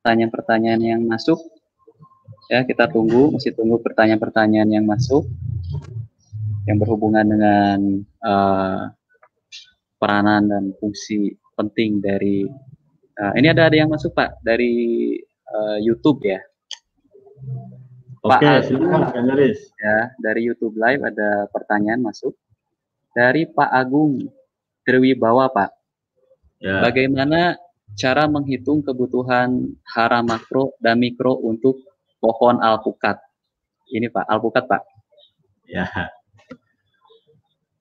pertanyaan-pertanyaan yang masuk. Ya, kita tunggu, masih tunggu pertanyaan-pertanyaan yang masuk yang berhubungan dengan uh, peranan dan fungsi penting dari uh, ini ada ada yang masuk Pak dari uh, YouTube ya. Oke, okay, silakan Ya, dari YouTube Live ada pertanyaan masuk dari Pak Agung Triwibawa Pak. Ya. Bagaimana cara menghitung kebutuhan hara makro dan mikro untuk pohon alpukat? Ini Pak, alpukat Pak. Ya.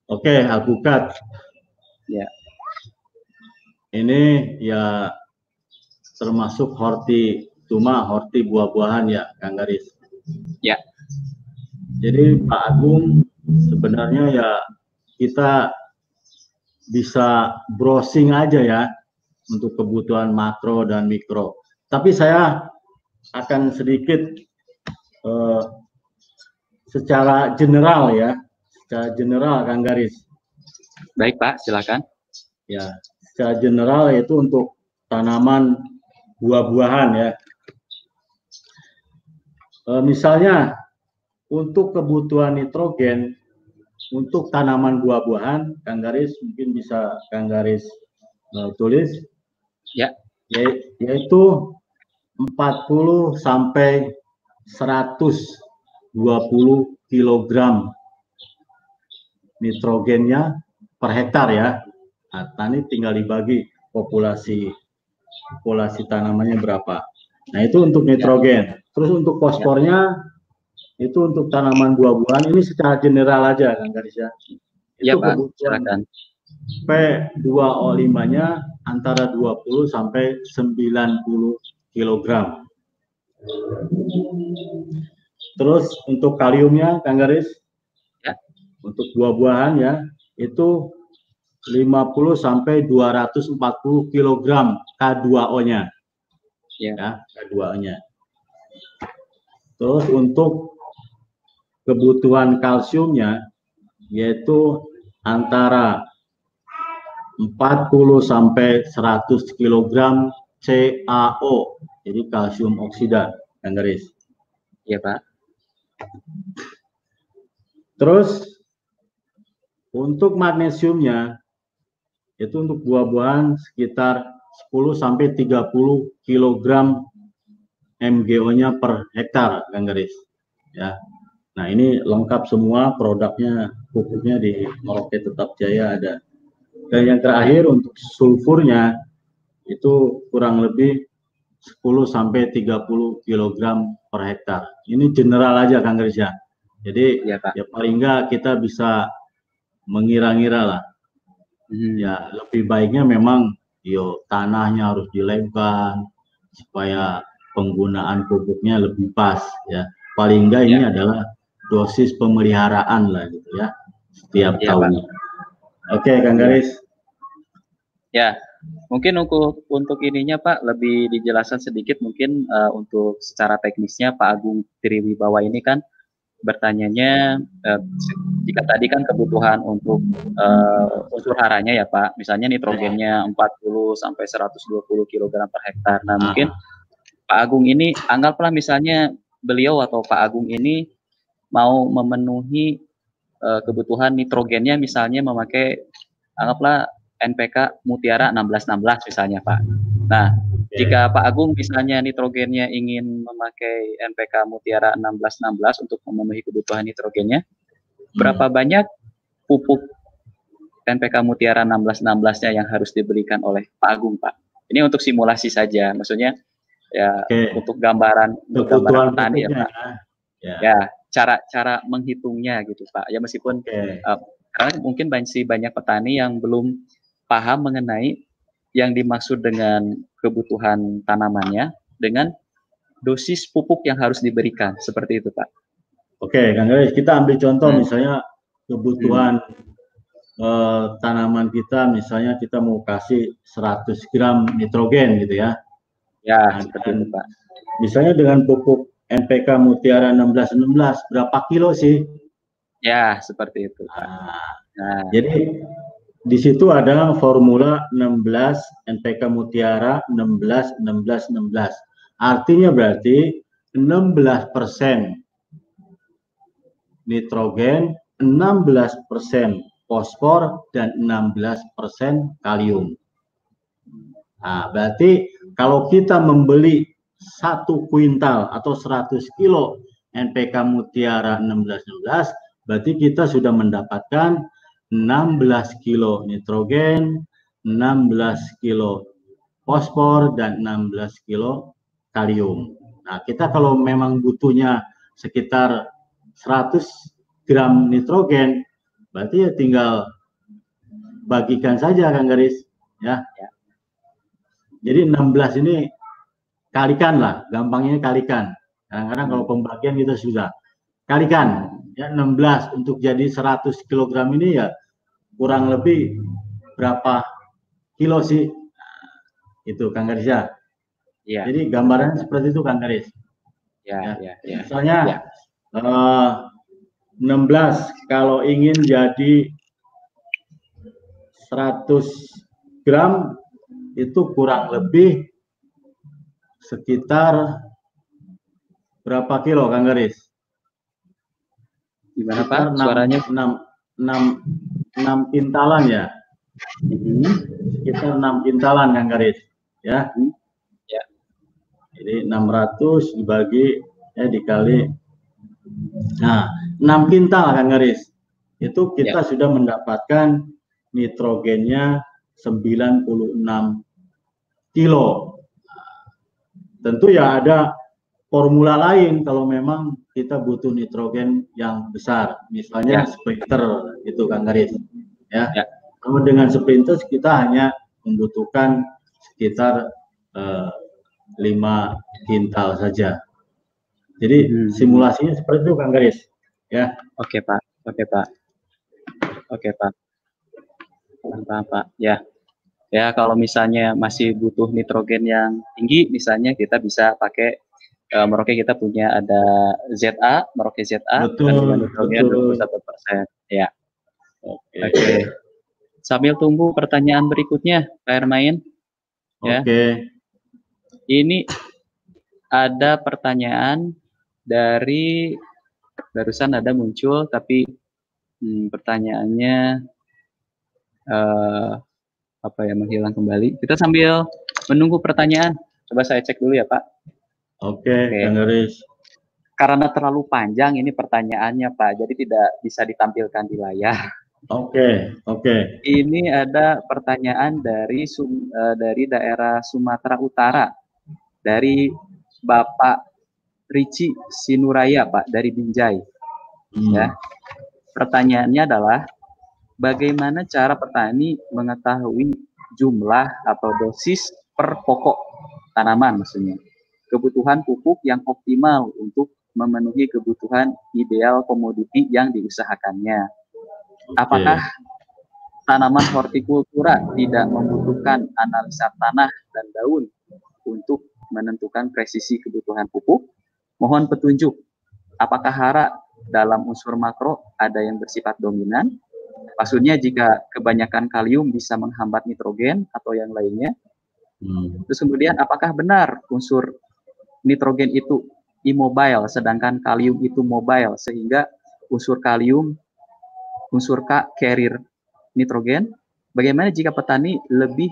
Oke, alpukat. Ya. Ini ya termasuk horti cuma horti buah-buahan ya, Kang Garis. Ya. Jadi Pak Agung sebenarnya ya kita bisa browsing aja ya untuk kebutuhan makro dan mikro. Tapi saya akan sedikit uh, secara general ya, secara general Kang Garis. Baik Pak, silakan. Ya, secara general yaitu untuk tanaman buah-buahan ya. Uh, misalnya untuk kebutuhan nitrogen untuk tanaman buah-buahan, Kang Garis mungkin bisa Kang Garis uh, tulis. Ya. yaitu 40 sampai 120 kg nitrogennya per hektar ya. Nah, tani tinggal dibagi populasi populasi tanamannya berapa. Nah, itu untuk nitrogen. Terus untuk fosfornya itu untuk tanaman buah-buahan ini secara general aja kan Garis ya. Iya Pak, silakan. P2O5-nya antara 20 sampai 90 kg. Terus untuk kaliumnya Kang Garis? Ya. Untuk buah-buahan ya, itu 50 sampai 240 kg K2O-nya. Ya. ya K2O-nya. Terus untuk kebutuhan kalsiumnya yaitu antara 40 sampai 100 kg CaO jadi kalsium oksida yang garis iya Pak. Terus untuk magnesiumnya itu untuk buah-buahan sekitar 10 sampai 30 kg MgO-nya per hektar Kang Garis ya. Nah ini lengkap semua produknya pupuknya di Merauke Tetap Jaya ada. Dan yang terakhir untuk sulfurnya itu kurang lebih 10 sampai 30 kg per hektar. Ini general aja Kang Grisya. Jadi ya, Pak. ya paling enggak kita bisa mengira-ngira lah. Hmm. Ya lebih baiknya memang yo tanahnya harus dilemkan supaya penggunaan pupuknya lebih pas ya. Paling enggak ya. ini adalah dosis pemeliharaan lah gitu ya setiap ya, tahunnya. Oke, Kang Garis. Ya, mungkin untuk untuk ininya Pak lebih dijelaskan sedikit mungkin uh, untuk secara teknisnya Pak Agung Triwibawa ini kan bertanyanya uh, jika tadi kan kebutuhan untuk uh, unsur haranya ya Pak, misalnya nitrogennya 40 sampai 120 kg per hektar. Nah, mungkin Pak Agung ini anggaplah misalnya beliau atau Pak Agung ini mau memenuhi uh, kebutuhan nitrogennya misalnya memakai anggaplah NPK Mutiara 1616 misalnya Pak. Nah, okay. jika Pak Agung misalnya nitrogennya ingin memakai NPK Mutiara 1616 untuk memenuhi kebutuhan nitrogennya, hmm. berapa banyak pupuk NPK Mutiara 1616-nya yang harus diberikan oleh Pak Agung, Pak? Ini untuk simulasi saja, maksudnya ya okay. untuk gambaran untuk gambaran petani ya, Pak. Ya. ya, cara cara menghitungnya gitu Pak. Ya meskipun okay. uh, karena mungkin banyak banyak petani yang belum paham mengenai yang dimaksud dengan kebutuhan tanamannya dengan dosis pupuk yang harus diberikan seperti itu Pak. Oke, okay, Kang kita ambil contoh hmm. misalnya kebutuhan hmm. uh, tanaman kita misalnya kita mau kasih 100 gram nitrogen gitu ya. Ya, nah, seperti itu Pak. Misalnya dengan pupuk NPK Mutiara 1616 berapa kilo sih? Ya, seperti itu. Nah, nah. Jadi di situ ada formula 16 NPK Mutiara 16 16 16. Artinya berarti 16% nitrogen, 16% fosfor, dan 16% kalium. Nah, berarti kalau kita membeli satu kuintal atau 100 kilo NPK Mutiara 1616, berarti kita sudah mendapatkan 16 kilo nitrogen, 16 kilo fosfor, dan 16 kilo kalium. Nah, kita kalau memang butuhnya sekitar 100 gram nitrogen, berarti ya tinggal bagikan saja Kang Garis, ya. ya. Jadi 16 ini kalikan lah, gampangnya kalikan. Kadang-kadang kalau pembagian kita sudah kalikan ya 16 untuk jadi 100 kg ini ya kurang lebih berapa kilo sih? itu Kang Garis ya. Iya. Jadi gambaran seperti itu Kang Garis. Ya, ya, ya. ya. Misalnya ya. Uh, 16 kalau ingin jadi 100 gram itu kurang lebih sekitar berapa kilo Kang Garis? Gimana Pak? 6, Suaranya 6 6 6 kintalan ya. Hmm. Sekitar 6 kintalan Kang Garis, ya. Hmm. Ya. Jadi 600 dibagi ya dikali Nah, 6 kintal Kang Garis. Itu kita ya. sudah mendapatkan nitrogennya 96 kilo. Tentu ya ada formula lain kalau memang kita butuh nitrogen yang besar, misalnya ya. sprinter itu Kang Garis. Ya. ya. Kalau dengan sprinter kita hanya membutuhkan sekitar eh, 5 kintal saja. Jadi hmm. simulasinya seperti itu Kang Garis. Ya. Oke Pak, oke Pak, oke Pak. Paham, Pak. Ya. Ya, kalau misalnya masih butuh nitrogen yang tinggi, misalnya kita bisa pakai uh, Merauke kita punya ada ZA, Merauke ZA betul, dengan nitrogen betul. 21 persen. Ya. Oke. Okay. Okay. Sambil tunggu pertanyaan berikutnya, Pak Ermain. Ya. Oke. Okay. Ini ada pertanyaan dari barusan ada muncul, tapi hmm, pertanyaannya uh, apa ya menghilang kembali. Kita sambil menunggu pertanyaan. Coba saya cek dulu ya Pak. Oke, okay, okay. Karena terlalu panjang ini pertanyaannya Pak, jadi tidak bisa ditampilkan di layar. Oke, okay, oke. Okay. Ini ada pertanyaan dari Sum, uh, dari daerah Sumatera Utara, dari Bapak Ricci Sinuraya Pak dari Binjai. Hmm. Ya. Pertanyaannya adalah bagaimana cara petani mengetahui jumlah atau dosis per pokok tanaman maksudnya. Kebutuhan pupuk yang optimal untuk memenuhi kebutuhan ideal komoditi yang diusahakannya. Okay. Apakah tanaman hortikultura tidak membutuhkan analisa tanah dan daun untuk menentukan presisi kebutuhan pupuk? Mohon petunjuk, apakah hara dalam unsur makro ada yang bersifat dominan Maksudnya jika kebanyakan kalium bisa menghambat nitrogen atau yang lainnya. Hmm. Terus kemudian apakah benar unsur nitrogen itu immobile sedangkan kalium itu mobile sehingga unsur kalium unsur K carrier nitrogen. Bagaimana jika petani lebih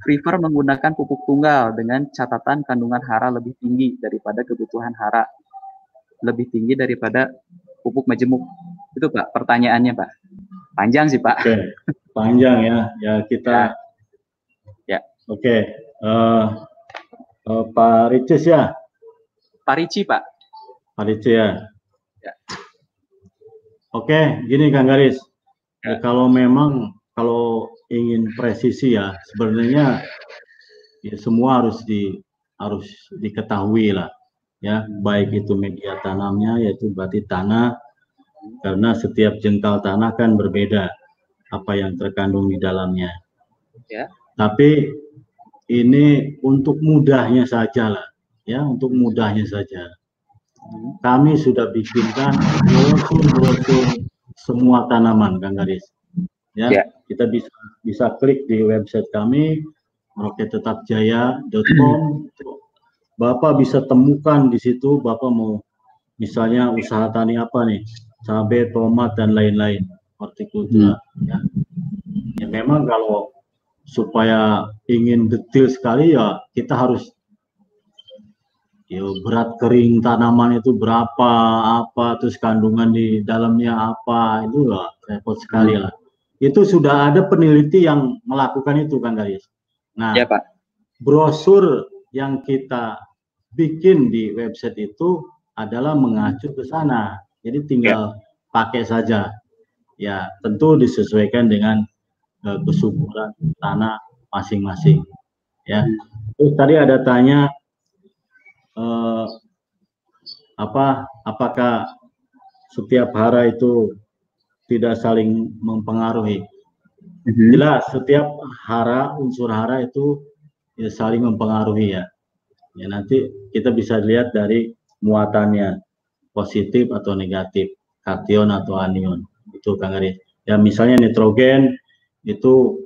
prefer menggunakan pupuk tunggal dengan catatan kandungan hara lebih tinggi daripada kebutuhan hara lebih tinggi daripada pupuk majemuk? Itu Pak pertanyaannya Pak. Panjang sih Pak. Oke, panjang ya. Ya kita. Ya. ya. Oke. Uh, uh, Pak Ricis ya. Pak Rici Pak. Pak Rici ya. ya. Oke, gini Kang Garis. Ya. ya. Kalau memang kalau ingin presisi ya sebenarnya ya semua harus di harus diketahui lah ya baik itu media tanamnya yaitu berarti tanah karena setiap jengkal tanah kan berbeda apa yang terkandung di dalamnya. Ya. Tapi ini untuk mudahnya saja lah ya untuk mudahnya saja. Kami sudah bikinkan brosur-brosur semua tanaman Kang Garis. Ya, ya. kita bisa bisa klik di website kami merauketetapjaya.com Bapak bisa temukan di situ Bapak mau misalnya usaha tani apa nih cabai tomat dan lain-lain hortikultura hmm. ya. ya memang kalau supaya ingin detail sekali ya kita harus ya berat kering tanaman itu berapa apa terus kandungan di dalamnya apa itu lah repot sekali lah itu sudah ada peneliti yang melakukan itu kan guys nah ya, Pak. brosur yang kita bikin di website itu adalah mengacu ke sana. Jadi tinggal ya. pakai saja. Ya, tentu disesuaikan dengan uh, kesuburan tanah masing-masing. Ya. Terus tadi ada tanya uh, apa apakah setiap hara itu tidak saling mempengaruhi? Mm-hmm. Jelas setiap hara unsur hara itu ya saling mempengaruhi ya. Ya nanti kita bisa lihat dari muatannya positif atau negatif, kation atau anion. Itu Kang Aris. Ya misalnya nitrogen itu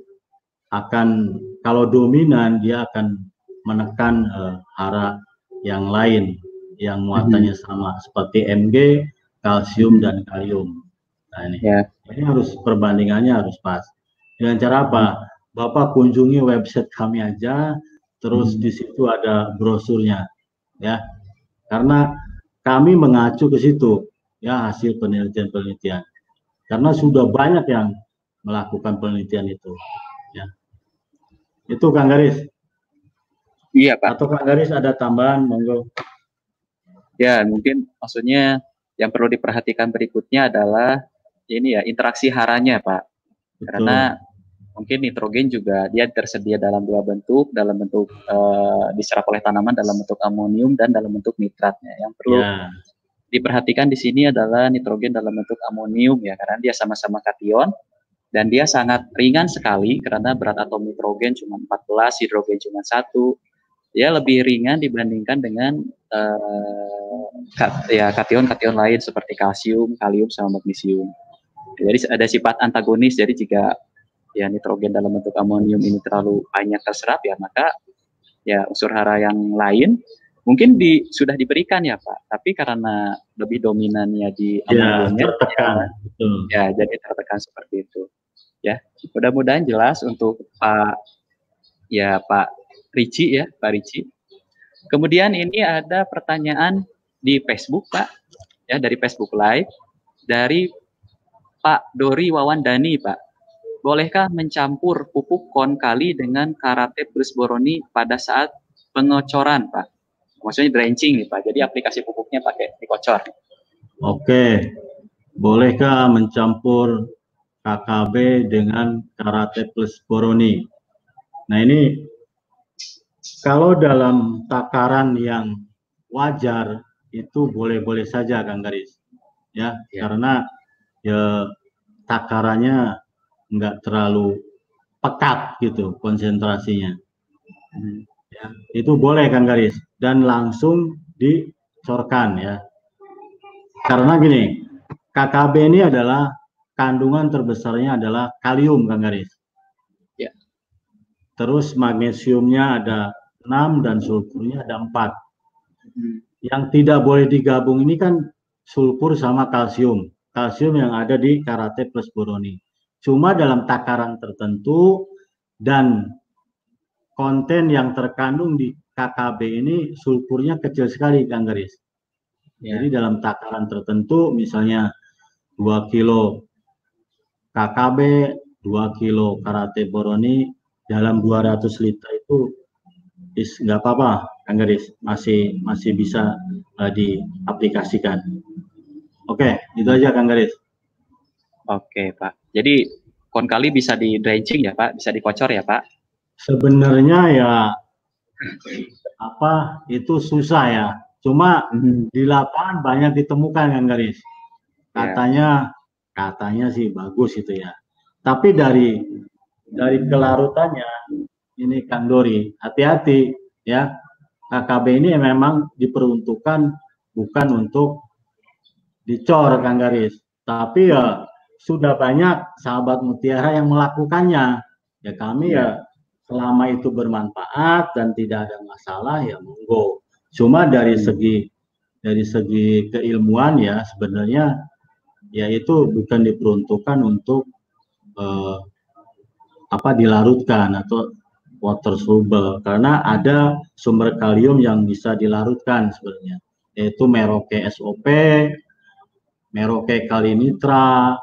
akan kalau dominan dia akan menekan uh, hara yang lain yang muatannya hmm. sama seperti Mg, kalsium dan kalium. Nah ini, ya. ini harus perbandingannya harus pas. Dengan cara apa? Bapak kunjungi website kami aja, terus hmm. di situ ada brosurnya ya karena kami mengacu ke situ ya hasil penelitian-penelitian. Karena sudah banyak yang melakukan penelitian itu ya. Itu Kang Garis? Iya Pak. Atau Kang Garis ada tambahan? Monggo. Ya mungkin maksudnya yang perlu diperhatikan berikutnya adalah ini ya interaksi haranya Pak. Betul. karena mungkin nitrogen juga dia tersedia dalam dua bentuk, dalam bentuk uh, diserap oleh tanaman dalam bentuk amonium dan dalam bentuk nitratnya. Yang perlu yeah. diperhatikan di sini adalah nitrogen dalam bentuk amonium ya, karena dia sama-sama kation dan dia sangat ringan sekali karena berat atom nitrogen cuma 14, hidrogen cuma satu. Dia lebih ringan dibandingkan dengan uh, kat, ya kation-kation lain seperti kalsium, kalium sama magnesium. Jadi ada sifat antagonis. Jadi jika ya nitrogen dalam bentuk amonium ini terlalu banyak terserap ya maka ya unsur hara yang lain mungkin di, sudah diberikan ya Pak, tapi karena lebih dominannya di ya, amoniumnya ya, ya jadi tertekan seperti itu. Ya, mudah-mudahan jelas untuk Pak ya Pak Ricci ya, Pak Ricci. Kemudian ini ada pertanyaan di Facebook Pak, ya dari Facebook Live dari Pak Dori Wawandani Pak bolehkah mencampur pupuk kali dengan karate plus boroni pada saat pengocoran, Pak? Maksudnya drenching nih, Pak. Jadi aplikasi pupuknya pakai dikocor. Oke. Bolehkah mencampur KKB dengan karate plus boroni? Nah, ini kalau dalam takaran yang wajar itu boleh-boleh saja Kang Garis. Ya, ya. karena ya takarannya nggak terlalu pekat gitu konsentrasinya. Hmm. Ya, itu boleh kan garis dan langsung dicorkan ya. Karena gini, KKB ini adalah kandungan terbesarnya adalah kalium kan garis. Ya. Terus magnesiumnya ada 6 dan sulfurnya ada 4. Hmm. Yang tidak boleh digabung ini kan sulfur sama kalsium. Kalsium yang ada di karate plus boroni. Cuma dalam takaran tertentu dan konten yang terkandung di KKB ini sulfurnya kecil sekali Kang Garis. Ya. Jadi dalam takaran tertentu misalnya 2 kilo KKB, 2 kilo karate boroni dalam 200 liter itu is nggak apa-apa Kang Garis, masih masih bisa uh, diaplikasikan. Oke, itu aja Kang Garis. Oke, Pak. Jadi kon kali bisa di drenching ya, Pak? Bisa dikocor ya, Pak? Sebenarnya ya apa itu susah ya. Cuma hmm. di lapangan banyak ditemukan kan, Garis. Ya. Katanya yeah. katanya sih bagus itu ya. Tapi dari dari kelarutannya ini Kang Dori, hati-hati ya. KKB ini memang diperuntukkan bukan untuk dicor Kang Garis, tapi ya sudah banyak sahabat mutiara yang melakukannya. Ya kami ya, ya selama itu bermanfaat dan tidak ada masalah ya monggo. Cuma dari hmm. segi dari segi keilmuan ya sebenarnya ya itu bukan diperuntukkan untuk eh, apa dilarutkan atau water soluble karena ada sumber kalium yang bisa dilarutkan sebenarnya yaitu Merauke SOP, Merauke kalinitra.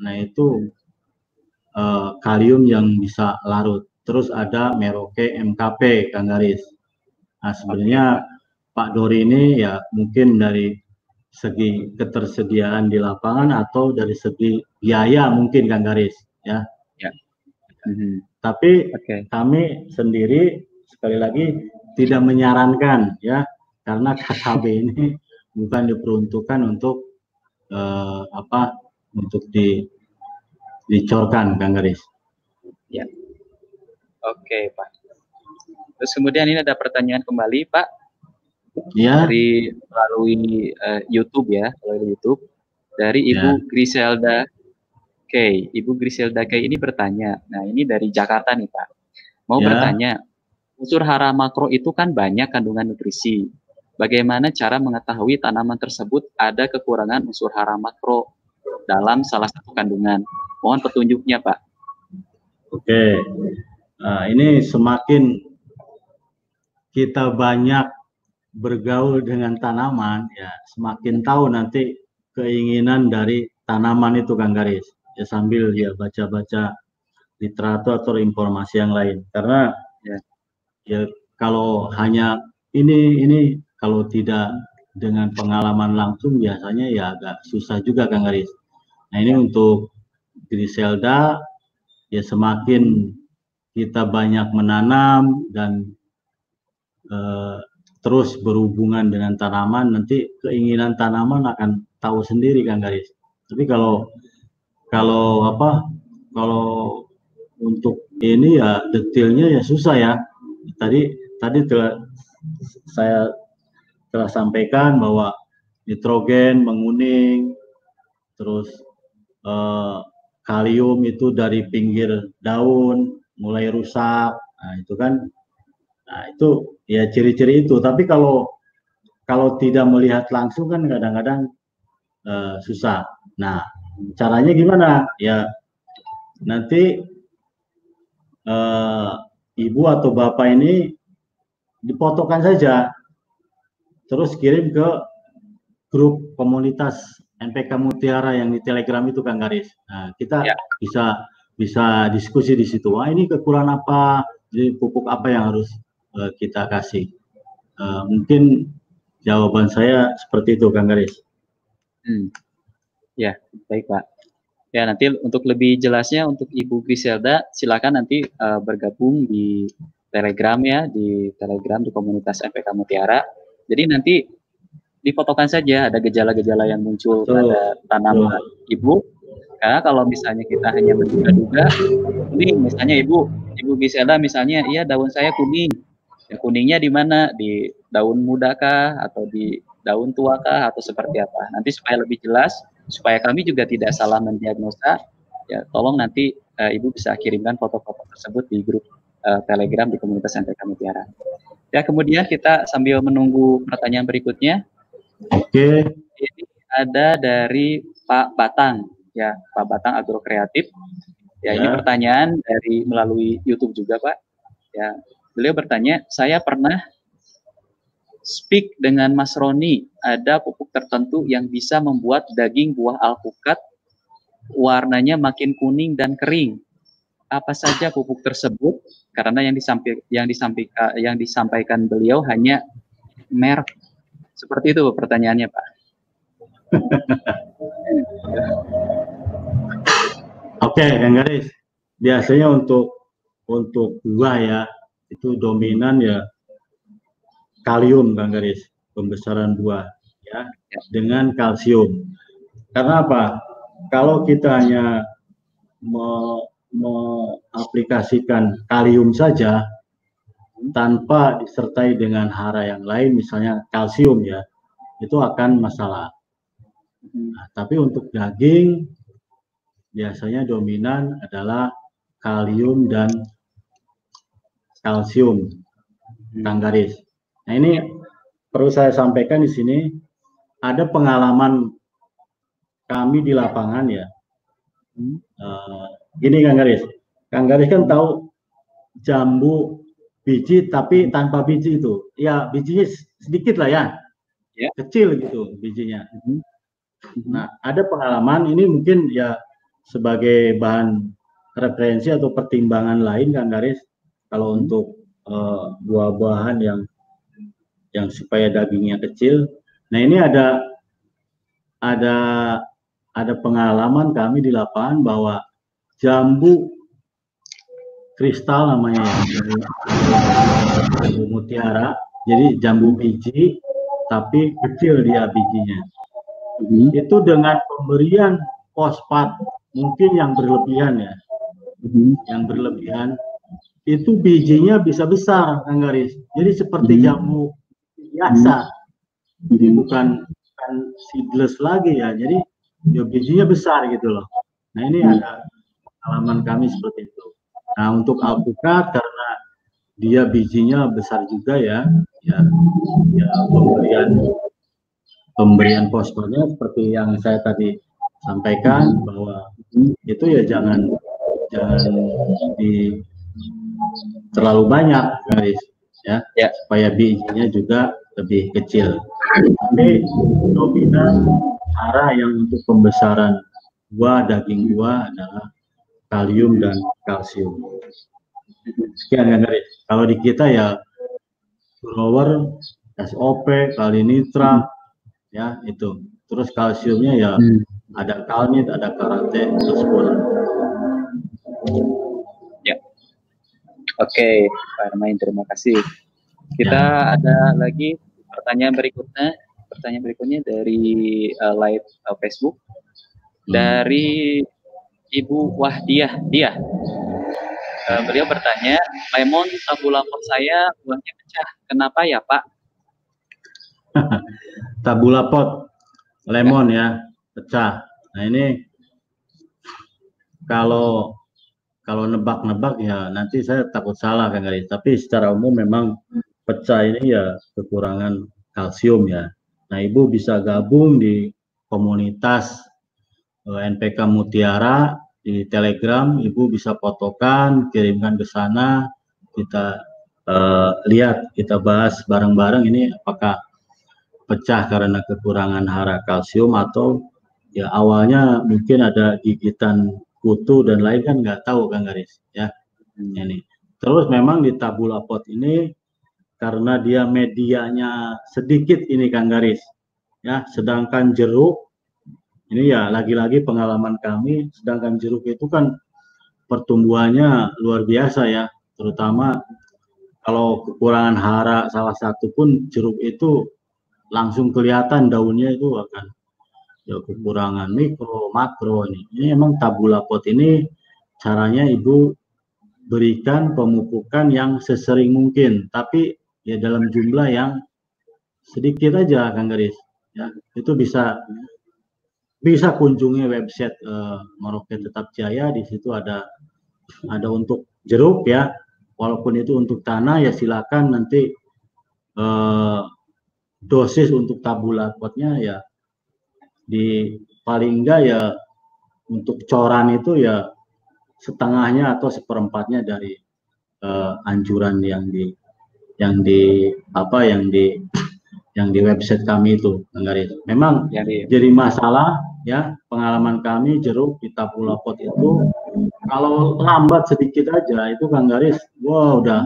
Nah, itu uh, kalium yang bisa larut. Terus ada Merauke MKP, Kang Garis. Nah, sebenarnya Pak Dori ini ya mungkin dari segi ketersediaan di lapangan atau dari segi biaya mungkin Kang Garis ya. Ya. Hmm. Tapi okay. kami sendiri sekali lagi tidak menyarankan ya karena KKB ini bukan diperuntukkan untuk uh, apa untuk di dicorkan Kang Garis. Ya. Oke, Pak. Terus kemudian ini ada pertanyaan kembali, Pak. Ya. Dari melalui uh, YouTube ya, melalui YouTube dari Ibu ya. Griselda K. Ibu Griselda K ini bertanya. Nah, ini dari Jakarta nih, Pak. Mau ya. bertanya, unsur hara makro itu kan banyak kandungan nutrisi. Bagaimana cara mengetahui tanaman tersebut ada kekurangan unsur hara makro dalam salah satu kandungan? Mohon petunjuknya, Pak. Oke, nah, ini semakin kita banyak bergaul dengan tanaman, ya semakin tahu nanti keinginan dari tanaman itu, Kang Garis. Ya sambil ya baca-baca literatur atau informasi yang lain. Karena ya, ya kalau hanya ini ini kalau tidak dengan pengalaman langsung biasanya ya agak susah juga Kang Aris. Nah ini untuk Griselda ya semakin kita banyak menanam dan eh, terus berhubungan dengan tanaman nanti keinginan tanaman akan tahu sendiri Kang Garis. Tapi kalau kalau apa kalau untuk ini ya detailnya ya susah ya. Tadi tadi telah saya telah sampaikan bahwa nitrogen menguning, terus eh, kalium itu dari pinggir daun mulai rusak, nah itu kan, nah itu ya ciri-ciri itu. Tapi kalau kalau tidak melihat langsung kan kadang-kadang eh, susah. Nah caranya gimana? Ya nanti eh, ibu atau bapak ini dipotokkan saja terus kirim ke grup komunitas NPK Mutiara yang di Telegram itu Kang Garis. Nah, kita ya. bisa bisa diskusi di situ. Wah, ini kekurangan apa? Jadi pupuk apa yang harus uh, kita kasih? Uh, mungkin jawaban saya seperti itu Kang Garis. Hmm. Ya, baik Pak. Ya, nanti untuk lebih jelasnya untuk Ibu Griselda, silakan nanti uh, bergabung di Telegram ya, di Telegram di komunitas MPK Mutiara jadi nanti difotokan saja ada gejala-gejala yang muncul Betul. pada tanaman Betul. ibu. Karena kalau misalnya kita hanya menduga-duga, ini misalnya ibu, ibu Gisela misalnya, iya daun saya kuning. Ya, kuningnya di mana? Di daun muda kah? Atau di daun tua kah? Atau seperti apa? Nanti supaya lebih jelas, supaya kami juga tidak salah mendiagnosa, ya tolong nanti uh, ibu bisa kirimkan foto-foto tersebut di grup uh, Telegram di komunitas NTK Mutiara. Ya, kemudian kita sambil menunggu pertanyaan berikutnya. Oke. Ini ada dari Pak Batang, ya, Pak Batang Agro Kreatif. Ya, ya, ini pertanyaan dari melalui YouTube juga, Pak. Ya, beliau bertanya, saya pernah speak dengan Mas Roni, ada pupuk tertentu yang bisa membuat daging buah alpukat warnanya makin kuning dan kering apa saja pupuk tersebut karena yang disampaikan yang disampaikan yang disampaikan beliau hanya merek seperti itu pertanyaannya Pak. Oke, okay, Kang Garis. Biasanya untuk untuk buah ya itu dominan ya kalium Kang Garis, pembesaran buah ya, dengan kalsium. Karena apa? Kalau kita hanya mengaplikasikan kalium saja tanpa disertai dengan hara yang lain, misalnya kalsium ya, itu akan masalah. Nah, tapi untuk daging biasanya dominan adalah kalium dan kalsium, Kang Garis. Nah ini perlu saya sampaikan di sini ada pengalaman kami di lapangan ya. Uh, gini Kang Garis, Kang Garis kan tahu jambu biji tapi tanpa biji itu, ya bijinya sedikit lah ya, ya. kecil gitu bijinya. Hmm. Nah ada pengalaman ini mungkin ya sebagai bahan referensi atau pertimbangan lain Kang Garis kalau hmm. untuk uh, buah-buahan yang yang supaya dagingnya kecil. Nah ini ada ada ada pengalaman kami di lapangan bahwa jambu kristal namanya ya, jambu mutiara. Jadi jambu biji tapi kecil dia bijinya. Hmm. Itu dengan pemberian fosfat mungkin yang berlebihan ya. Hmm. Yang berlebihan itu bijinya bisa besar Kang Garis. Jadi seperti hmm. jambu biasa. Jadi bukan bukan seedless lagi ya. Jadi ya bijinya besar gitu loh. Nah ini ada pengalaman kami seperti itu. Nah untuk alpukat karena dia bijinya besar juga ya, ya, ya pemberian pemberian fosfornya seperti yang saya tadi sampaikan bahwa itu ya jangan jangan di terlalu banyak guys ya, ya. supaya bijinya juga lebih kecil. Tapi dominan cara yang untuk pembesaran buah daging buah adalah kalium dan kalsium. Sekian ya guys. Kalau di kita ya grower, SOP, kali nitra, ya itu. Terus kalsiumnya ya hmm. ada kalnit, ada karate, terus Oke, Pak Armain, terima kasih. Kita ya. ada lagi pertanyaan berikutnya. Pertanyaan berikutnya dari uh, live uh, Facebook hmm. Ibu Wahdiah dia. Uh, beliau bertanya, lemon tabulapot saya buahnya pecah. Kenapa ya Pak? tabulapot lemon ya pecah. Nah ini kalau kalau nebak-nebak ya nanti saya takut salah kan guys. Tapi secara umum memang pecah ini ya kekurangan kalsium ya. Nah ibu bisa gabung di komunitas eh, NPK Mutiara di Telegram. Ibu bisa fotokan, kirimkan ke sana. Kita uh, lihat, kita bahas bareng-bareng ini apakah pecah karena kekurangan hara kalsium atau ya awalnya mungkin ada gigitan kutu dan lain kan nggak tahu kan garis ya hmm. ini terus memang di tabula pot ini karena dia medianya sedikit ini kan garis ya sedangkan jeruk ini ya lagi-lagi pengalaman kami sedangkan jeruk itu kan pertumbuhannya luar biasa ya. Terutama kalau kekurangan hara salah satu pun jeruk itu langsung kelihatan daunnya itu akan ya kekurangan mikro makro ini ini emang tabula pot ini caranya ibu berikan pemupukan yang sesering mungkin. Tapi ya dalam jumlah yang sedikit aja Kang Garis ya. Itu bisa bisa kunjungi website uh, Merauke Tetap Jaya. Di situ ada ada untuk jeruk ya. Walaupun itu untuk tanah ya silakan nanti uh, dosis untuk tabula potnya ya. Di paling enggak ya untuk coran itu ya setengahnya atau seperempatnya dari uh, anjuran yang di yang di apa yang di yang di website kami itu Garis. Memang ya, jadi masalah ya pengalaman kami jeruk kita pula pot itu kalau lambat sedikit aja itu Kang Garis, wah wow, udah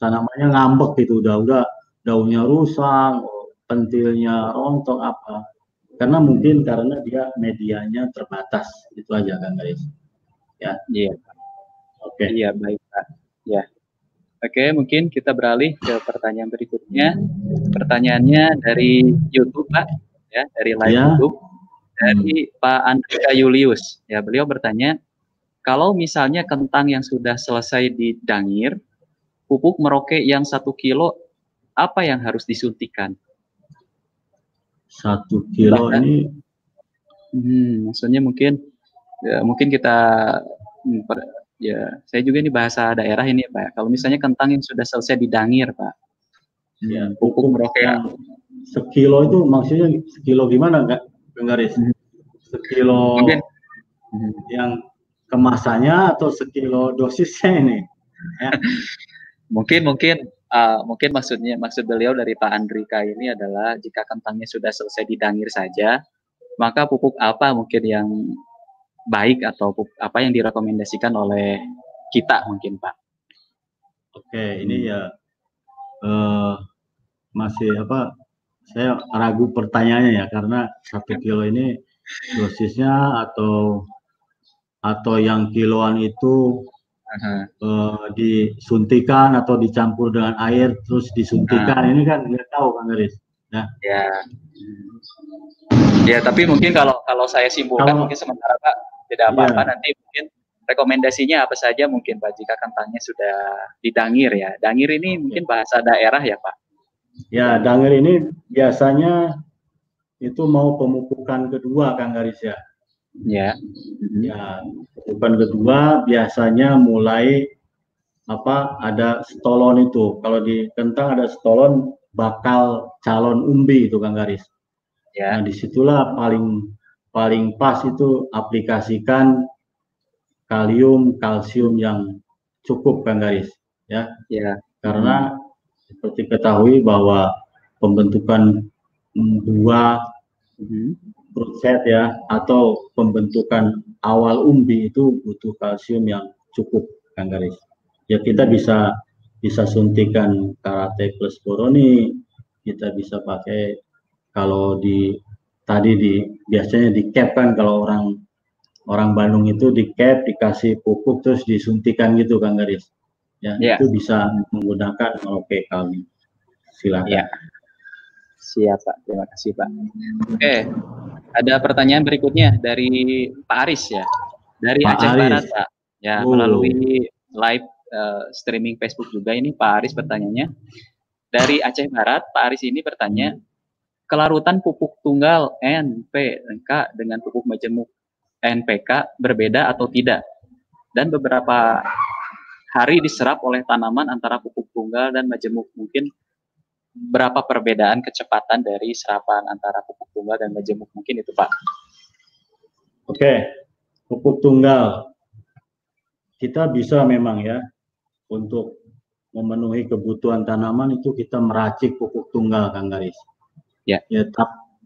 tanamannya ngambek gitu udah udah daunnya rusak, pentilnya rontok apa. Karena mungkin karena dia medianya terbatas itu aja kan guys ya. Iya. Oke. Okay. iya baik pak. Ya. Oke mungkin kita beralih ke pertanyaan berikutnya. Pertanyaannya dari YouTube pak. Ya dari live ya. YouTube dari hmm. Pak Andrea Julius ya beliau bertanya kalau misalnya kentang yang sudah selesai didangir pupuk meroke yang satu kilo apa yang harus disuntikan satu kilo Bahkan, ini hmm, maksudnya mungkin ya mungkin kita hmm, Ya, saya juga ini bahasa daerah ini Pak. Kalau misalnya kentang yang sudah selesai didangir Pak. Ya, pupuk yang sekilo itu maksudnya sekilo gimana enggak garis? Hmm. Sekilo Mungkin. yang kemasannya atau sekilo dosisnya ini? Ya. mungkin mungkin uh, mungkin maksudnya maksud beliau dari Pak Andrika ini adalah jika kentangnya sudah selesai didangir saja, maka pupuk apa mungkin yang baik atau apa yang direkomendasikan oleh kita mungkin Pak? Oke, ini ya uh, masih apa? Saya ragu pertanyaannya ya karena satu kilo ini dosisnya atau atau yang kiloan itu uh-huh. uh, disuntikan atau dicampur dengan air terus disuntikan uh. ini kan nggak tahu kan Garis. Nah. Ya. Ya tapi mungkin kalau kalau saya simpulkan kalau, mungkin sementara Pak tidak iya. apa-apa. Yeah. Nanti mungkin rekomendasinya apa saja mungkin Pak jika kentangnya sudah didangir ya. Dangir ini mungkin bahasa daerah ya Pak. Ya, dangir ini biasanya itu mau pemupukan kedua Kang Garis ya. Ya. Ya, pemupukan kedua biasanya mulai apa ada stolon itu. Kalau di kentang ada stolon bakal calon umbi itu Kang Garis. Ya. Nah, di situlah paling paling pas itu aplikasikan kalium, kalsium yang cukup kan garis ya. Ya. Karena hmm. Seperti ketahui bahwa pembentukan buah hmm. set ya atau pembentukan awal umbi itu butuh kalsium yang cukup kan garis. Ya kita bisa bisa suntikan karate plus boroni, kita bisa pakai kalau di tadi di biasanya di cap kan kalau orang orang Bandung itu di cap dikasih pupuk terus disuntikan gitu kan garis ya yeah. itu bisa menggunakan kami silakan yeah. siap pak terima kasih pak oke okay. ada pertanyaan berikutnya dari Pak Aris ya dari Pak Aceh Aris. Barat pak ya oh. melalui live uh, streaming Facebook juga ini Pak Aris pertanyaannya dari Aceh Barat Pak Aris ini bertanya kelarutan pupuk tunggal NPK dengan pupuk majemuk NPK berbeda atau tidak dan beberapa hari diserap oleh tanaman antara pupuk tunggal dan majemuk mungkin berapa perbedaan kecepatan dari serapan antara pupuk tunggal dan majemuk mungkin itu Pak Oke pupuk tunggal kita bisa memang ya untuk memenuhi kebutuhan tanaman itu kita meracik pupuk tunggal Kang Garis Ya. Ya,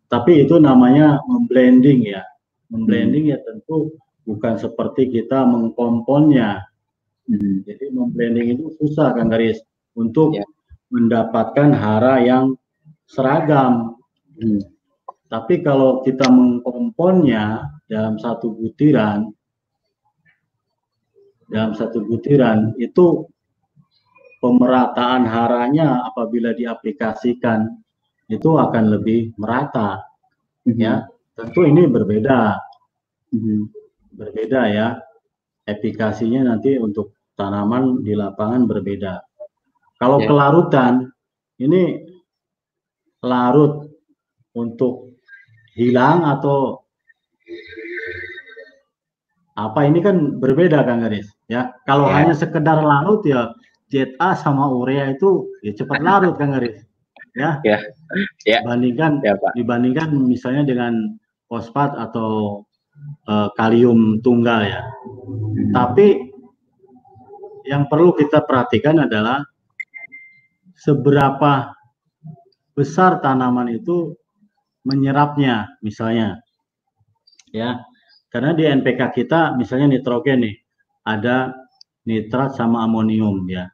tapi itu namanya memblending ya. Memblending hmm. ya tentu bukan seperti kita mengkomponnya. Hmm. Jadi memblending itu susah kan garis untuk ya. mendapatkan hara yang seragam. Hmm. Tapi kalau kita mengkomponnya dalam satu butiran, dalam satu butiran itu pemerataan haranya apabila diaplikasikan itu akan lebih merata mm-hmm. ya tentu ini berbeda mm-hmm. berbeda ya efikasinya nanti untuk tanaman di lapangan berbeda kalau yeah. kelarutan ini larut untuk hilang atau apa ini kan berbeda Kang Garis ya kalau yeah. hanya sekedar larut ya ZA sama urea itu ya cepat larut Kang Garis ya. Ya. ya. Bandingkan ya, Pak. dibandingkan misalnya dengan fosfat atau uh, kalium tunggal ya. Tapi yang perlu kita perhatikan adalah seberapa besar tanaman itu menyerapnya misalnya. Ya. Karena di NPK kita misalnya nitrogen nih ada nitrat sama amonium ya.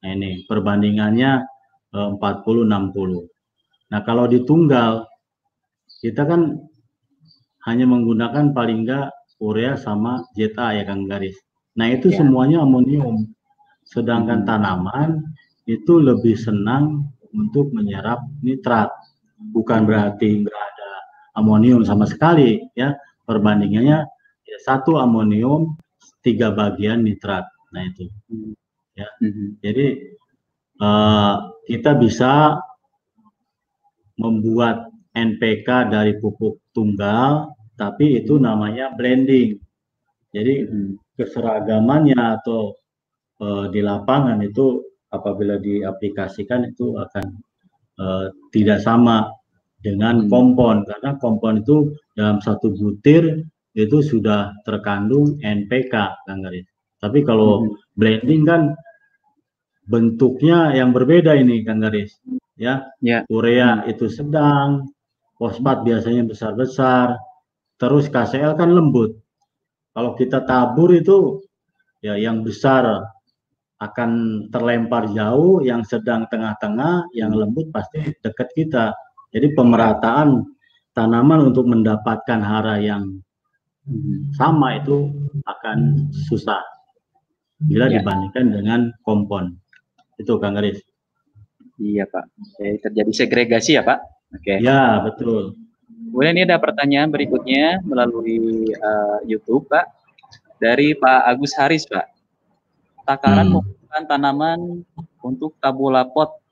Nah ini perbandingannya 40 60. Nah, kalau di tunggal kita kan hanya menggunakan paling enggak urea sama ZA ya Kang Garis. Nah, itu ya. semuanya amonium. Sedangkan hmm. tanaman itu lebih senang untuk menyerap nitrat. Bukan berarti enggak ada amonium sama sekali ya. Perbandingannya ya, satu amonium tiga bagian nitrat. Nah, itu. Ya. Hmm. Jadi uh, kita bisa membuat NPK dari pupuk tunggal, tapi itu namanya blending. Jadi keseragamannya atau uh, di lapangan itu apabila diaplikasikan itu akan uh, tidak sama dengan hmm. kompon karena kompon itu dalam satu butir itu sudah terkandung NPK Kang Garis. Tapi kalau hmm. blending kan bentuknya yang berbeda ini Kang Garis. Ya, yeah. urea hmm. itu sedang, fosfat biasanya besar-besar, terus KCl kan lembut. Kalau kita tabur itu ya yang besar akan terlempar jauh, yang sedang tengah-tengah, yang lembut pasti dekat kita. Jadi pemerataan tanaman untuk mendapatkan hara yang sama itu akan susah bila ya. dibandingkan dengan kompon. Itu Kang Garis. Iya Pak. Jadi terjadi segregasi ya Pak. Oke. Ya betul. Kemudian ini ada pertanyaan berikutnya melalui uh, YouTube Pak dari Pak Agus Haris Pak. Takaran hmm. menggunakan tanaman untuk tabula pot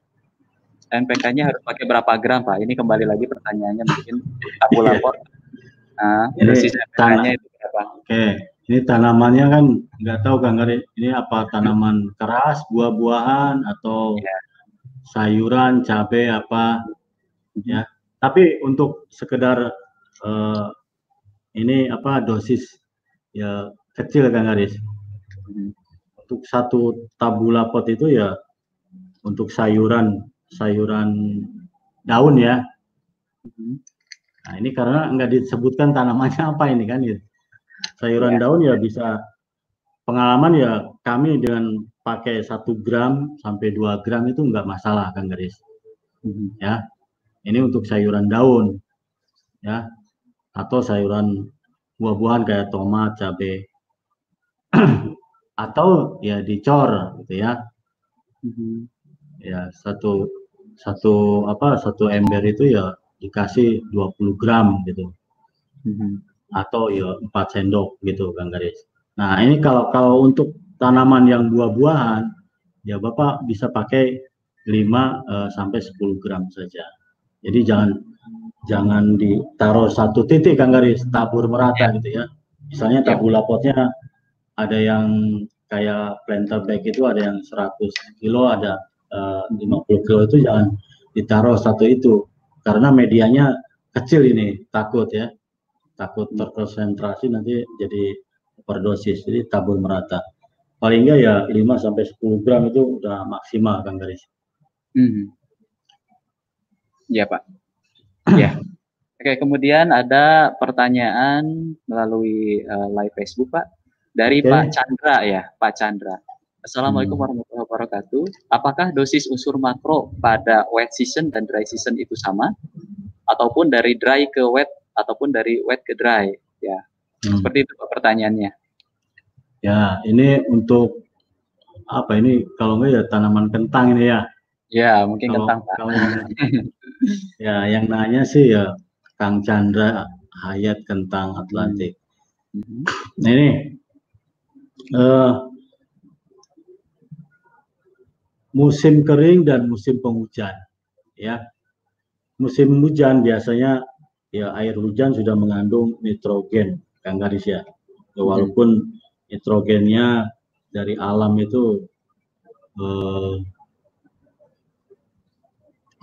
NPK-nya harus pakai berapa gram Pak? Ini kembali lagi pertanyaannya mungkin tabula iya. pot. Nah, ini NPK-nya itu berapa? Oke, ini tanamannya kan nggak tahu Kang ini apa tanaman keras, buah-buahan atau ya. sayuran, cabai apa ya. Tapi untuk sekedar uh, ini apa dosis ya kecil Kang Garis. Untuk satu tabula pot itu ya untuk sayuran sayuran daun ya. Nah ini karena nggak disebutkan tanamannya apa ini kan ya. Sayuran ya. daun ya bisa pengalaman ya kami dengan pakai satu gram sampai 2 gram itu nggak masalah kan garis. Ya ini untuk sayuran daun ya atau sayuran buah-buahan kayak tomat, cabai atau ya dicor gitu ya. Mm-hmm. Ya, satu satu apa satu ember itu ya dikasih 20 gram gitu. Mm-hmm. Atau ya 4 sendok gitu Kang Garis. Nah, ini kalau kalau untuk tanaman yang buah-buahan ya Bapak bisa pakai 5 uh, sampai 10 gram saja. Jadi jangan jangan ditaruh satu titik Kang Garis, tabur merata ya. gitu ya. Misalnya tabula potnya ada yang kayak planter bag itu ada yang 100 kilo, ada eh, uh, 50 kilo itu jangan ditaruh satu itu karena medianya kecil ini takut ya takut terkonsentrasi nanti jadi overdosis jadi tabur merata paling enggak ya 5 sampai 10 gram itu udah maksimal Kang Garis. Hmm. Iya Pak. Ya. Oke, kemudian ada pertanyaan melalui uh, live Facebook Pak dari okay. Pak Chandra ya, Pak Chandra. Assalamualaikum hmm. warahmatullahi wabarakatuh. Apakah dosis unsur makro pada wet season dan dry season itu sama? Ataupun dari dry ke wet ataupun dari wet ke dry? Ya, hmm. seperti itu Pak pertanyaannya. Ya, ini untuk apa ini kalau enggak ya tanaman kentang ini ya. Ya, mungkin kalau, kentang. Kalau ya, yang nanya sih ya Kang Chandra Hayat Kentang Atlantik. Hmm. Nah ini uh, musim kering dan musim penghujan, ya. Musim hujan biasanya ya air hujan sudah mengandung nitrogen, Kang Garis ya. ya walaupun nitrogennya dari alam itu uh,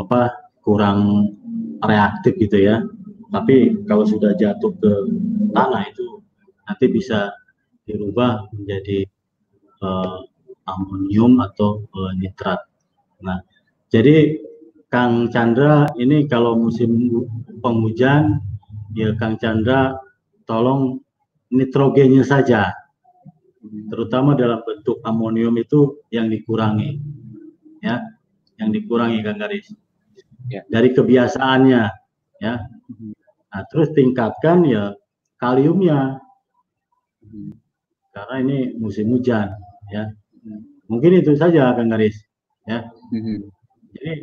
apa kurang reaktif gitu ya. Tapi kalau sudah jatuh ke tanah itu nanti bisa dirubah menjadi uh, amonium atau uh, nitrat. Nah, jadi Kang Chandra ini kalau musim penghujan ya Kang Chandra tolong nitrogennya saja terutama dalam bentuk amonium itu yang dikurangi ya yang dikurangi Kang Garis ya. dari kebiasaannya ya. Nah terus tingkatkan ya kaliumnya. Karena ini musim hujan ya. Mungkin itu saja Kang Garis ya. Jadi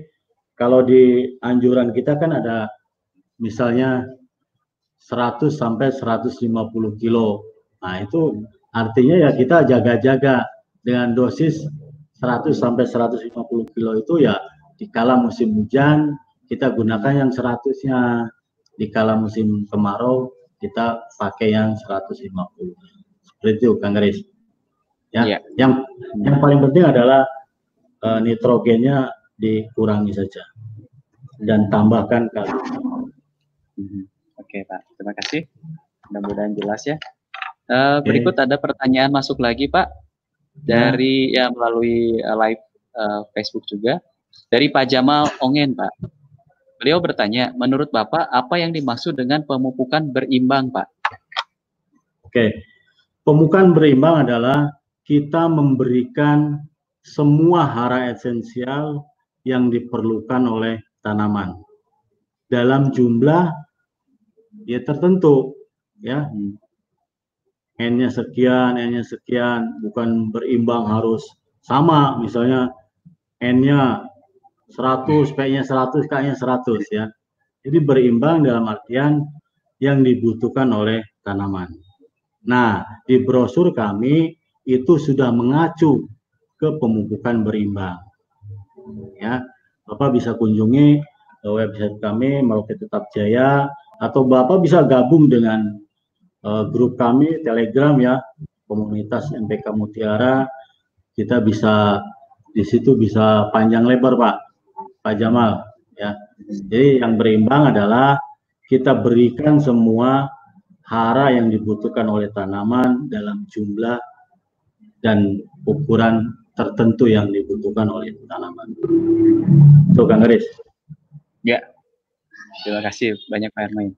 kalau di anjuran kita kan ada misalnya 100 sampai 150 kilo. Nah itu artinya ya kita jaga-jaga dengan dosis 100 sampai 150 kilo itu ya di kala musim hujan kita gunakan yang 100-nya. Di kala musim kemarau kita pakai yang 150. Seperti itu, Kang Garis. Ya, ya. yang yang paling penting adalah uh, nitrogennya dikurangi saja dan tambahkan kalium. Hmm. Oke, Pak. Terima kasih. Mudah-mudahan jelas ya. Uh, berikut ada pertanyaan masuk lagi, Pak. Dari ya, ya melalui uh, live uh, Facebook juga. Dari Pak Jamal Ongen, Pak. Beliau bertanya, menurut Bapak apa yang dimaksud dengan pemupukan berimbang, Pak? Oke. Pemupukan berimbang adalah kita memberikan semua hara esensial yang diperlukan oleh tanaman dalam jumlah ya tertentu ya n-nya sekian n-nya sekian bukan berimbang harus sama misalnya n-nya 100 p-nya 100 k-nya 100 ya. Jadi berimbang dalam artian yang dibutuhkan oleh tanaman. Nah di brosur kami itu sudah mengacu ke pemupukan berimbang. Ya Bapak bisa kunjungi website kami Merauke Tetap Jaya atau Bapak bisa gabung dengan uh, grup kami Telegram ya komunitas MPK Mutiara. Kita bisa di situ bisa panjang lebar Pak Pak Jamal ya jadi yang berimbang adalah kita berikan semua hara yang dibutuhkan oleh tanaman dalam jumlah dan ukuran tertentu yang dibutuhkan oleh tanaman. Itu Kang Garis. Ya, terima kasih banyak Pak Hermain.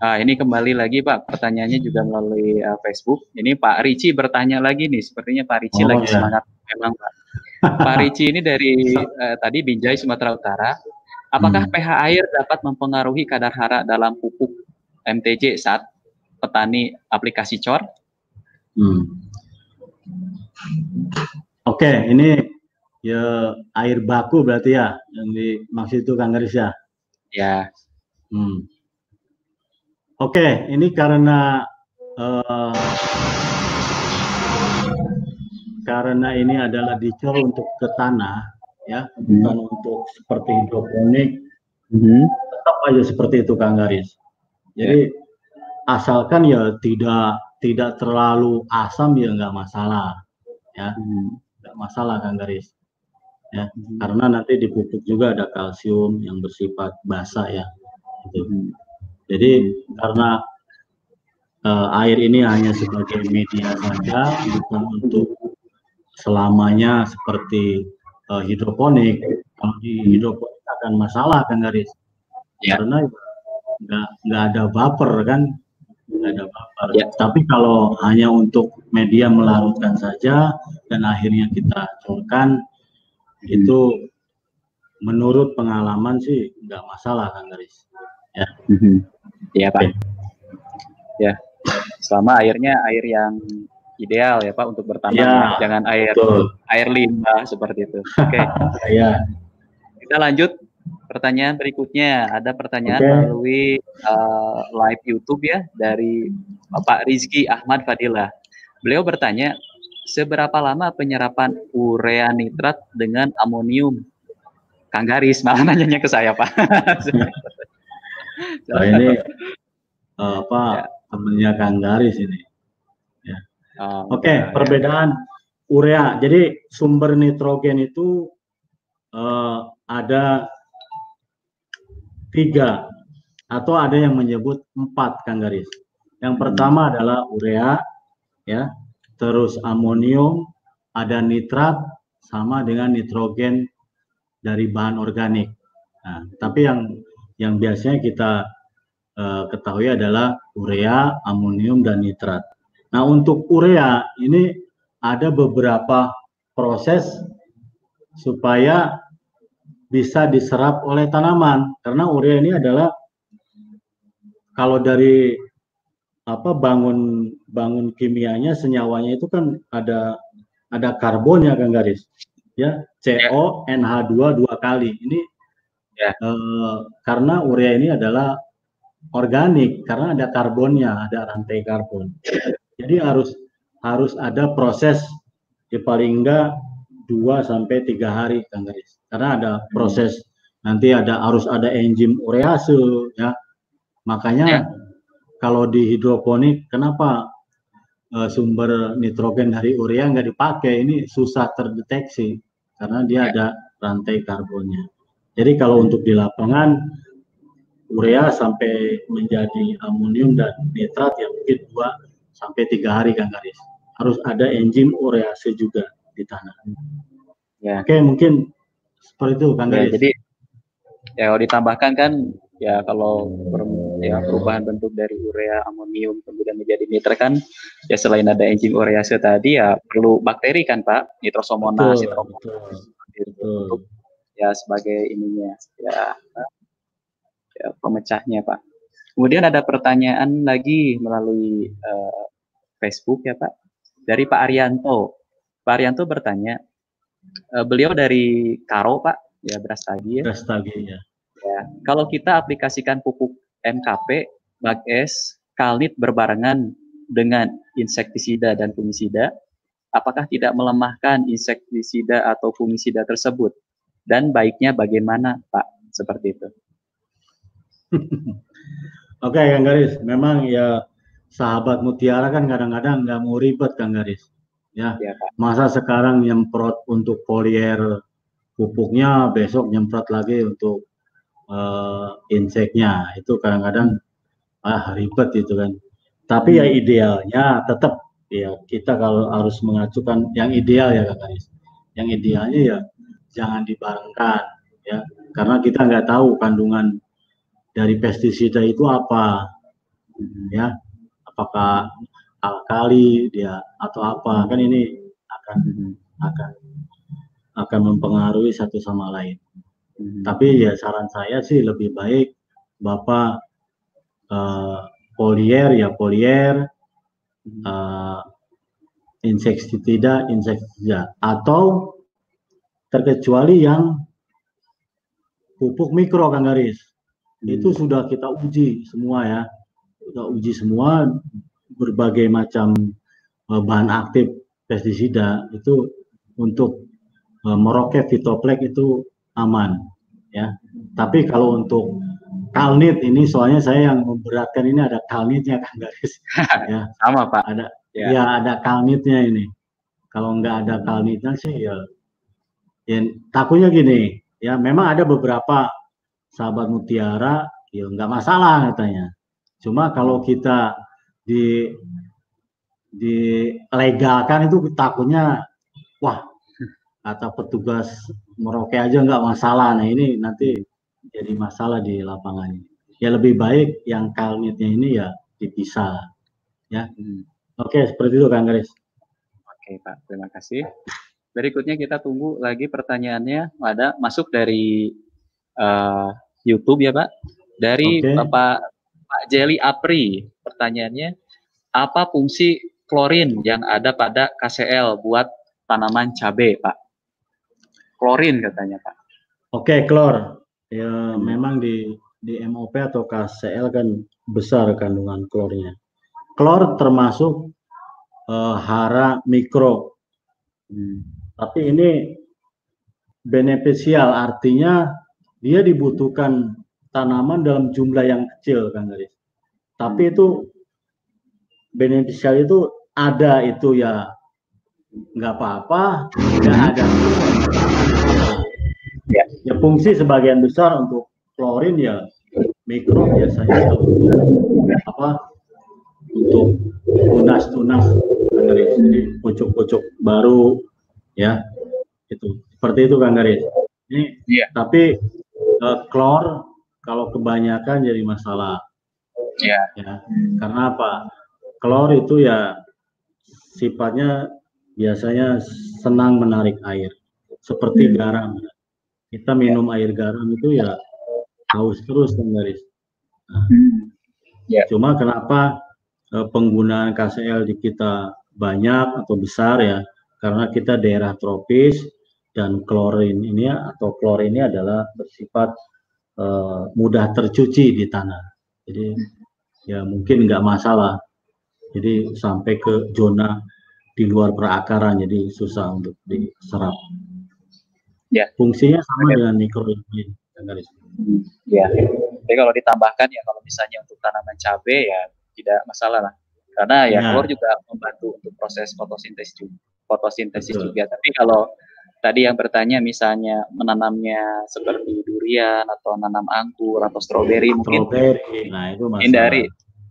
Ah, ini kembali lagi Pak, pertanyaannya juga melalui uh, Facebook. Ini Pak Ricci bertanya lagi nih, sepertinya Pak Ricci oh, lagi ya. semangat memang Pak. Pak Ricci ini dari uh, tadi Binjai Sumatera Utara. Apakah hmm. pH air dapat mempengaruhi kadar hara dalam pupuk MTJ saat petani aplikasi cor? Hmm. Oke, ini ya air baku berarti ya yang dimaksud itu Kang Garis ya? Ya. Hmm. Oke, ini karena uh, karena ini adalah dicor untuk ke tanah ya, hmm. bukan untuk seperti hidroponik. Hmm. Tetap aja seperti itu Kang Garis. Jadi ya. asalkan ya tidak tidak terlalu asam ya nggak masalah ya nggak masalah kan garis ya hmm. karena nanti di pupuk juga ada kalsium yang bersifat basah ya gitu. hmm. jadi karena uh, air ini hanya sebagai media saja bukan untuk selamanya seperti uh, hidroponik kalau di hidroponik akan masalah kan garis ya. karena nggak nggak ada baper kan nggak ada baper ya. tapi kalau hanya untuk media melarutkan saja dan akhirnya kita colkan hmm. itu menurut pengalaman sih nggak masalah kan Garis ya hmm. ya Pak okay. ya selama airnya air yang ideal ya Pak untuk bertanam ya, jangan air betul. air limbah seperti itu oke okay. ya kita lanjut pertanyaan berikutnya ada pertanyaan okay. melalui uh, live YouTube ya dari Bapak Rizky Ahmad Fadilah Beliau bertanya, seberapa lama penyerapan urea nitrat dengan amonium? Kang Garis malah nanyanya ke saya, Pak. oh, ini uh, apa ya. temennya Kang Garis ini. Oh, Oke, okay, ya. perbedaan urea. Jadi sumber nitrogen itu uh, ada tiga atau ada yang menyebut empat, Kang Garis. Yang pertama hmm. adalah urea, ya terus amonium ada nitrat sama dengan nitrogen dari bahan organik nah, tapi yang yang biasanya kita uh, ketahui adalah urea amonium dan nitrat nah untuk urea ini ada beberapa proses supaya bisa diserap oleh tanaman karena urea ini adalah kalau dari apa bangun bangun kimianya senyawanya itu kan ada ada karbonnya kan garis ya CO ya. NH2 dua kali ini ya. eh, karena urea ini adalah organik karena ada karbonnya ada rantai karbon jadi harus harus ada proses ya paling enggak dua sampai tiga hari kan garis. Karena ada proses nanti ada harus ada enzim urease ya. Makanya ya. kalau di hidroponik kenapa uh, sumber nitrogen dari urea nggak dipakai? Ini susah terdeteksi karena dia ada rantai karbonnya. Jadi kalau untuk di lapangan urea sampai menjadi amonium dan nitrat ya mungkin dua sampai tiga hari kan garis. Harus ada enzim urease juga di tanah. Ya. Oke mungkin seperti itu kan ya, Jadi ya kalau ditambahkan kan ya kalau per, ya perubahan bentuk dari urea amonium kemudian menjadi nitrat kan ya selain ada enzim urease tadi ya perlu bakteri kan Pak nitrosomonas betul. ya sebagai ininya ya ya, pemecahnya Pak. Kemudian ada pertanyaan lagi melalui uh, Facebook ya Pak dari Pak Arianto. Pak Arianto bertanya, uh, beliau dari Karo Pak, ya Brastagi ya. Brastagi ya. ya. Kalau kita aplikasikan pupuk MKP, Bages, Kalnit berbarengan dengan insektisida dan fungisida, apakah tidak melemahkan insektisida atau fungisida tersebut? Dan baiknya bagaimana Pak? Seperti itu. Oke, okay, Kang Garis. Memang ya sahabat mutiara kan kadang-kadang nggak mau ribet, Kang Garis. Ya, ya masa sekarang nyemprot untuk polier pupuknya, besok nyemprot lagi untuk uh, inseknya. Itu kadang-kadang ah ribet itu kan. Tapi ya hmm. ya idealnya tetap ya kita kalau harus mengacukan yang ideal ya Kang Garis. Yang idealnya ya jangan dibarengkan ya karena kita nggak tahu kandungan dari pestisida itu apa ya apakah alkali dia atau apa kan ini akan akan akan mempengaruhi satu sama lain. Hmm. tapi ya saran saya sih lebih baik bapak uh, polier ya polier uh, insektisida insektisida atau terkecuali yang pupuk mikro kan garis. Hmm. itu sudah kita uji semua ya kita uji semua berbagai macam uh, bahan aktif pestisida itu untuk uh, meroket fitoplek itu aman ya. Tapi kalau untuk kalnit ini soalnya saya yang memberatkan ini ada kalnitnya kan garis ya. Sama pak. Ada ya, ya ada kalnitnya ini. Kalau nggak ada kalnitnya sih ya, ya takutnya gini ya memang ada beberapa sahabat mutiara ya nggak masalah katanya cuma kalau kita di dilegalkan itu takutnya wah kata petugas Merauke aja nggak masalah. Nah ini nanti jadi masalah di lapangan ini. Ya lebih baik yang kalnitnya ini ya dipisah ya. Hmm. oke seperti itu Kang Garis. Oke Pak. Terima kasih. Berikutnya kita tunggu lagi pertanyaannya. Ada masuk dari uh, YouTube ya Pak. Dari okay. Bapak Pak Jelly Apri, pertanyaannya apa fungsi klorin yang ada pada KCL buat tanaman cabai, Pak? Klorin katanya, Pak. Oke, okay, klor. Ya, hmm. memang di di MOP atau KCL kan besar kandungan klornya. Klor termasuk uh, hara mikro. Hmm. Tapi ini beneficial artinya dia dibutuhkan tanaman dalam jumlah yang kecil kan guys. Tapi itu beneficial itu ada itu ya nggak apa-apa, nggak ada. Ya. ya fungsi sebagian besar untuk klorin ya mikro biasanya apa untuk tunas-tunas kan jadi pucuk-pucuk baru ya itu seperti itu kan garis ini yeah. tapi uh, klor kalau kebanyakan jadi masalah. Ya. ya. Karena apa? Klor itu ya sifatnya biasanya senang menarik air, seperti hmm. garam. Kita minum air garam itu ya haus terus kan garis. Nah, hmm. yeah. Cuma kenapa uh, penggunaan KCL di kita banyak atau besar ya? Karena kita daerah tropis, dan klorin ini atau klor ini adalah bersifat uh, mudah tercuci di tanah. Jadi ya mungkin nggak masalah. Jadi sampai ke zona di luar perakaran jadi susah untuk diserap. Ya. Fungsinya sama dengan mikroorganisme. Ya. Jadi kalau ditambahkan ya kalau misalnya untuk tanaman cabai ya tidak masalah lah. Karena ya, ya. juga membantu untuk proses fotosintesis juga, fotosintesis Betul. juga. Tapi kalau tadi yang bertanya misalnya menanamnya seperti durian atau nanam anggur atau stroberi mungkin nah itu masalah. hindari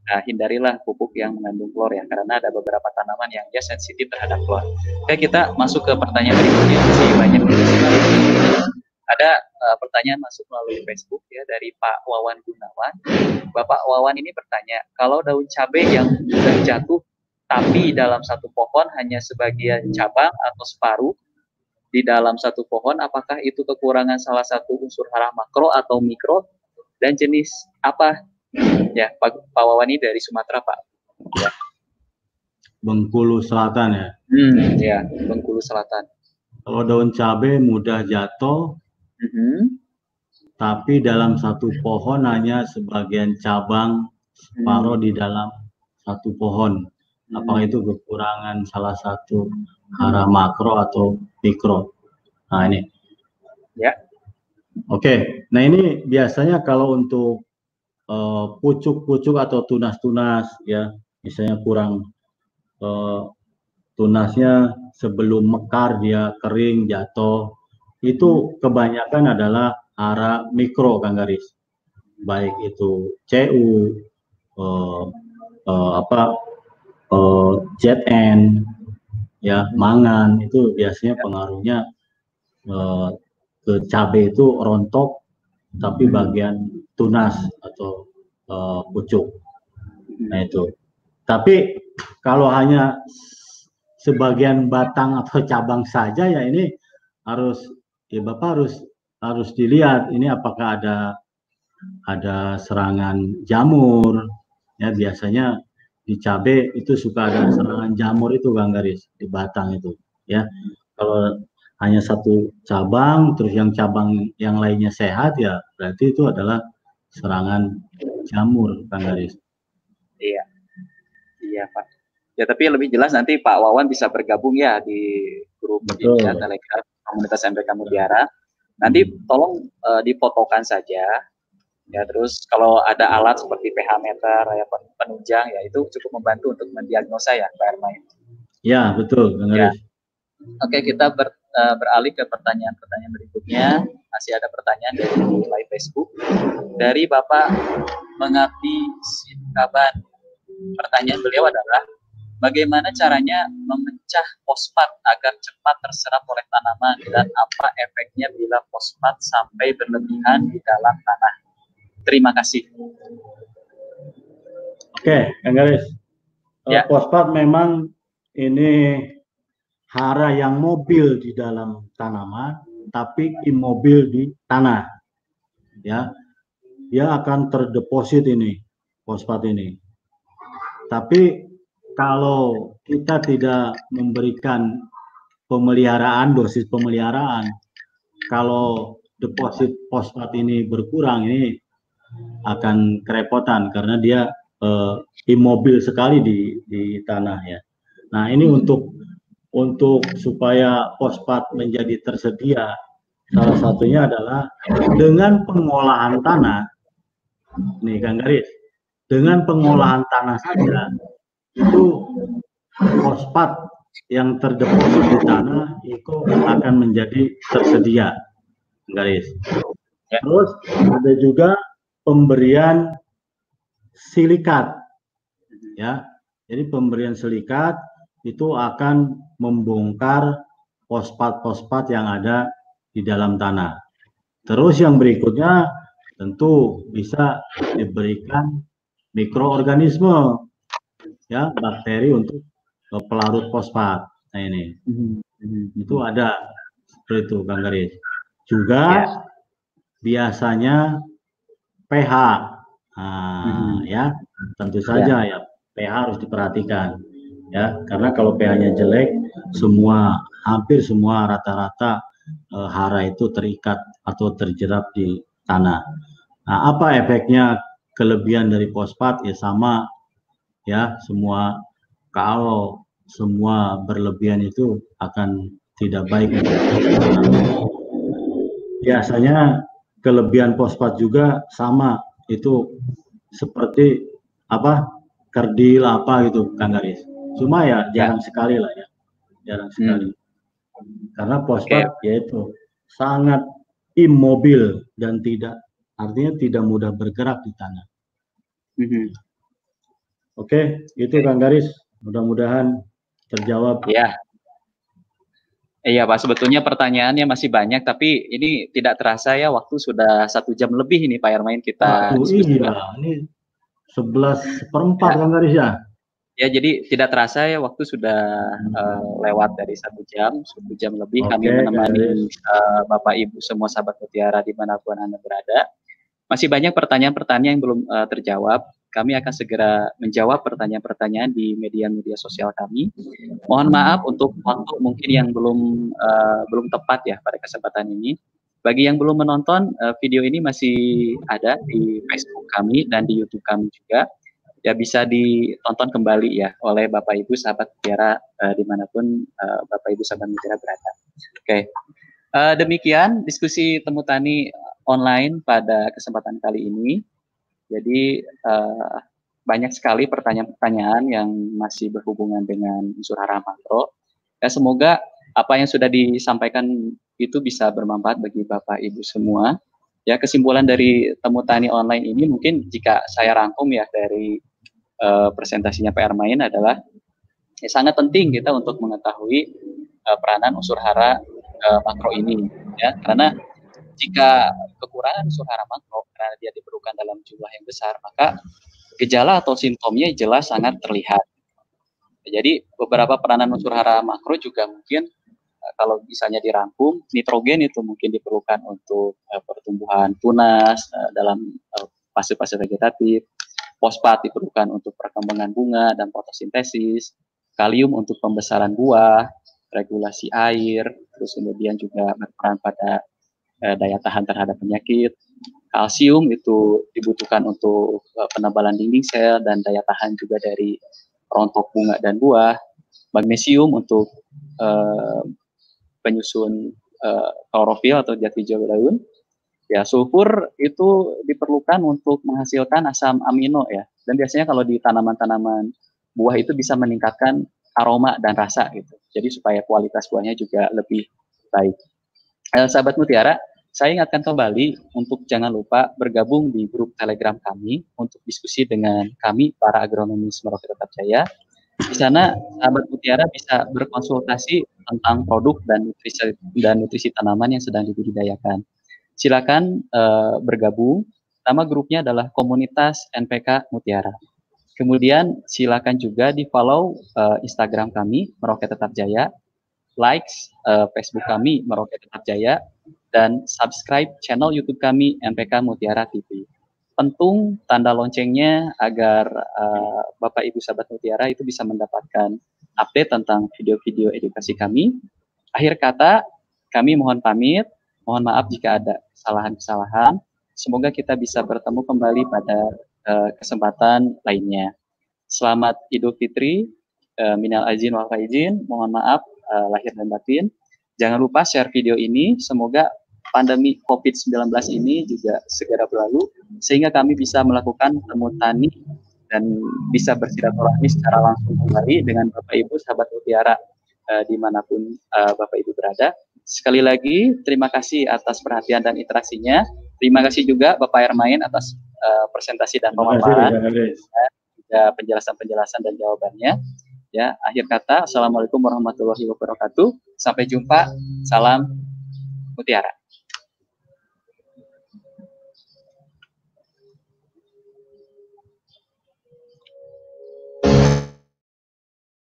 nah, hindarilah pupuk yang mengandung klor ya karena ada beberapa tanaman yang dia sensitif terhadap klor. Oke kita masuk ke pertanyaan berikutnya masih banyak ada uh, pertanyaan masuk melalui Facebook ya dari Pak Wawan Gunawan. Bapak Wawan ini bertanya, kalau daun cabai yang sudah jatuh tapi dalam satu pohon hanya sebagian cabang atau separuh di dalam satu pohon, apakah itu kekurangan salah satu unsur hara makro atau mikro dan jenis apa? Ya, Pak, Pak Wawan ini dari Sumatera, Pak. Ya. Bengkulu Selatan ya. Hmm, ya, Bengkulu Selatan. Kalau daun cabai mudah jatuh, mm -hmm. tapi dalam satu pohon hanya sebagian cabang separuh hmm. di dalam satu pohon. Apakah itu kekurangan salah satu arah makro atau mikro. Nah ini. Ya. Oke, nah ini biasanya kalau untuk eh, pucuk-pucuk uh, atau tunas-tunas ya, misalnya kurang uh, tunasnya sebelum mekar dia kering jatuh, itu kebanyakan adalah arah mikro Kang Garis. Baik itu CU, uh, uh, apa, uh, ZN, ya mangan itu biasanya pengaruhnya uh, ke cabai itu rontok tapi bagian tunas atau uh, pucuk. Nah itu. Tapi kalau hanya sebagian batang atau cabang saja ya ini harus ya bapak harus harus dilihat ini apakah ada ada serangan jamur ya biasanya di cabe itu suka ada serangan jamur itu Kang Garis di batang itu ya. Kalau hanya satu cabang terus yang cabang yang lainnya sehat ya berarti itu adalah serangan jamur Kang Garis. Iya. Iya Pak. Ya tapi lebih jelas nanti Pak Wawan bisa bergabung ya di grup ya, Telegram komunitas MPK Mutiara. Nanti tolong uh, difotokan saja Ya, terus kalau ada alat seperti pH meter ya penunjang ya itu cukup membantu untuk mendiagnosa ya Pak Ermain. Ya, betul, Ya. Oke, kita ber, uh, beralih ke pertanyaan-pertanyaan berikutnya. Masih ada pertanyaan dari live Facebook dari Bapak Mengabdi Sinkaban. Pertanyaan beliau adalah bagaimana caranya memecah fosfat agar cepat terserap oleh tanaman dan apa efeknya bila fosfat sampai berlebihan di dalam tanah? Terima kasih. Oke, Kang Garis. Ya. Fosfat memang ini hara yang mobil di dalam tanaman, tapi imobil di tanah. Ya, dia akan terdeposit ini fosfat ini. Tapi kalau kita tidak memberikan pemeliharaan, dosis pemeliharaan, kalau deposit fosfat ini berkurang, ini akan kerepotan karena dia uh, imobil sekali di di tanah ya. Nah ini untuk untuk supaya fosfat menjadi tersedia salah satunya adalah dengan pengolahan tanah. Nih Kang Garis, dengan pengolahan tanah saja itu fosfat yang terdeposit di tanah itu akan menjadi tersedia. Garis. Terus ada juga pemberian silikat. Ya jadi pemberian silikat itu akan membongkar fosfat-fosfat yang ada di dalam tanah. Terus yang berikutnya tentu bisa diberikan mikroorganisme ya bakteri untuk pelarut fosfat nah ini. Itu ada. Seperti itu Bang Garis. Juga ya. biasanya pH. Nah, hmm. ya, tentu saja ya. ya pH harus diperhatikan ya, karena kalau pH-nya jelek, semua hampir semua rata-rata e, hara itu terikat atau terjerap di tanah. Nah, apa efeknya kelebihan dari fosfat? Ya sama ya, semua kalau semua berlebihan itu akan tidak baik Biasanya kelebihan fosfat juga sama itu seperti apa kerdil apa gitu Kang Garis. Cuma ya, ya. jarang ya. sekali lah ya, jarang sekali. Hmm. Karena pospat okay. yaitu sangat immobil dan tidak artinya tidak mudah bergerak di tanah. Mm-hmm. Oke, itu Kang Garis. Mudah-mudahan terjawab. Iya. Iya Pak, sebetulnya pertanyaannya masih banyak, tapi ini tidak terasa ya waktu sudah satu jam lebih ini Pak Ermain kita. Aduh, iya, ini sebelas perempat ya. Kang Garis ya. Ya, jadi tidak terasa ya waktu sudah uh, lewat dari satu jam, satu jam lebih okay, kami menemani uh, Bapak Ibu semua sahabat mutiara di mana pun anda berada. Masih banyak pertanyaan-pertanyaan yang belum uh, terjawab. Kami akan segera menjawab pertanyaan-pertanyaan di media-media sosial kami. Mohon maaf untuk waktu mungkin yang belum uh, belum tepat ya pada kesempatan ini. Bagi yang belum menonton, uh, video ini masih ada di Facebook kami dan di YouTube kami juga ya bisa ditonton kembali ya oleh Bapak Ibu sahabat mutiara uh, di mana pun uh, Bapak Ibu sahabat mutiara berada. Oke, okay. uh, eh, demikian diskusi temu tani online pada kesempatan kali ini. Jadi uh, banyak sekali pertanyaan-pertanyaan yang masih berhubungan dengan unsur hara makro. Ya semoga apa yang sudah disampaikan itu bisa bermanfaat bagi Bapak Ibu semua. Ya kesimpulan dari temu tani online ini mungkin jika saya rangkum ya dari uh, presentasinya PR Main adalah ya, sangat penting kita untuk mengetahui uh, peranan unsur hara uh, makro ini ya karena jika kekurangan unsur hara makro karena dia diperlukan dalam jumlah yang besar maka gejala atau simptomnya jelas sangat terlihat. Jadi beberapa peranan unsur hara makro juga mungkin kalau misalnya dirangkum nitrogen itu mungkin diperlukan untuk uh, pertumbuhan tunas uh, dalam fase-fase vegetatif. Fosfat diperlukan untuk perkembangan bunga dan fotosintesis, kalium untuk pembesaran buah, regulasi air, terus kemudian juga berperan pada eh, daya tahan terhadap penyakit. Kalsium itu dibutuhkan untuk eh, penebalan dinding sel dan daya tahan juga dari rontok bunga dan buah. Magnesium untuk eh, penyusun eh, klorofil atau jati hijau daun Ya, sulfur itu diperlukan untuk menghasilkan asam amino ya. Dan biasanya kalau di tanaman-tanaman buah itu bisa meningkatkan aroma dan rasa gitu. Jadi supaya kualitas buahnya juga lebih baik. Eh, sahabat Mutiara, saya ingatkan kembali untuk jangan lupa bergabung di grup Telegram kami untuk diskusi dengan kami para agronomis Merauke Tetap Jaya. Di sana sahabat Mutiara bisa berkonsultasi tentang produk dan nutrisi dan nutrisi tanaman yang sedang dibudidayakan silakan uh, bergabung. Nama grupnya adalah Komunitas NPK Mutiara. Kemudian silakan juga di follow uh, Instagram kami Meroket Tetap Jaya, likes uh, Facebook kami Meroket Tetap Jaya, dan subscribe channel YouTube kami NPK Mutiara TV. Pentung tanda loncengnya agar uh, Bapak Ibu sahabat Mutiara itu bisa mendapatkan update tentang video-video edukasi kami. Akhir kata, kami mohon pamit. Mohon maaf jika ada kesalahan-kesalahan. Semoga kita bisa bertemu kembali pada uh, kesempatan lainnya. Selamat Idul Fitri, uh, minal azin wal faizin, mohon maaf uh, lahir dan batin. Jangan lupa share video ini, semoga pandemi COVID-19 ini juga segera berlalu, sehingga kami bisa melakukan temu tani dan bisa bersilaturahmi secara langsung kembali dengan Bapak Ibu sahabat mutiara uh, di mana pun uh, Bapak Ibu berada. Sekali lagi, terima kasih atas perhatian dan interaksinya. Terima kasih juga Bapak Ermain atas uh, presentasi dan pemaparan, ya, penjelasan-penjelasan dan jawabannya. Ya, akhir kata, Assalamualaikum warahmatullahi wabarakatuh. Sampai jumpa. Salam Mutiara.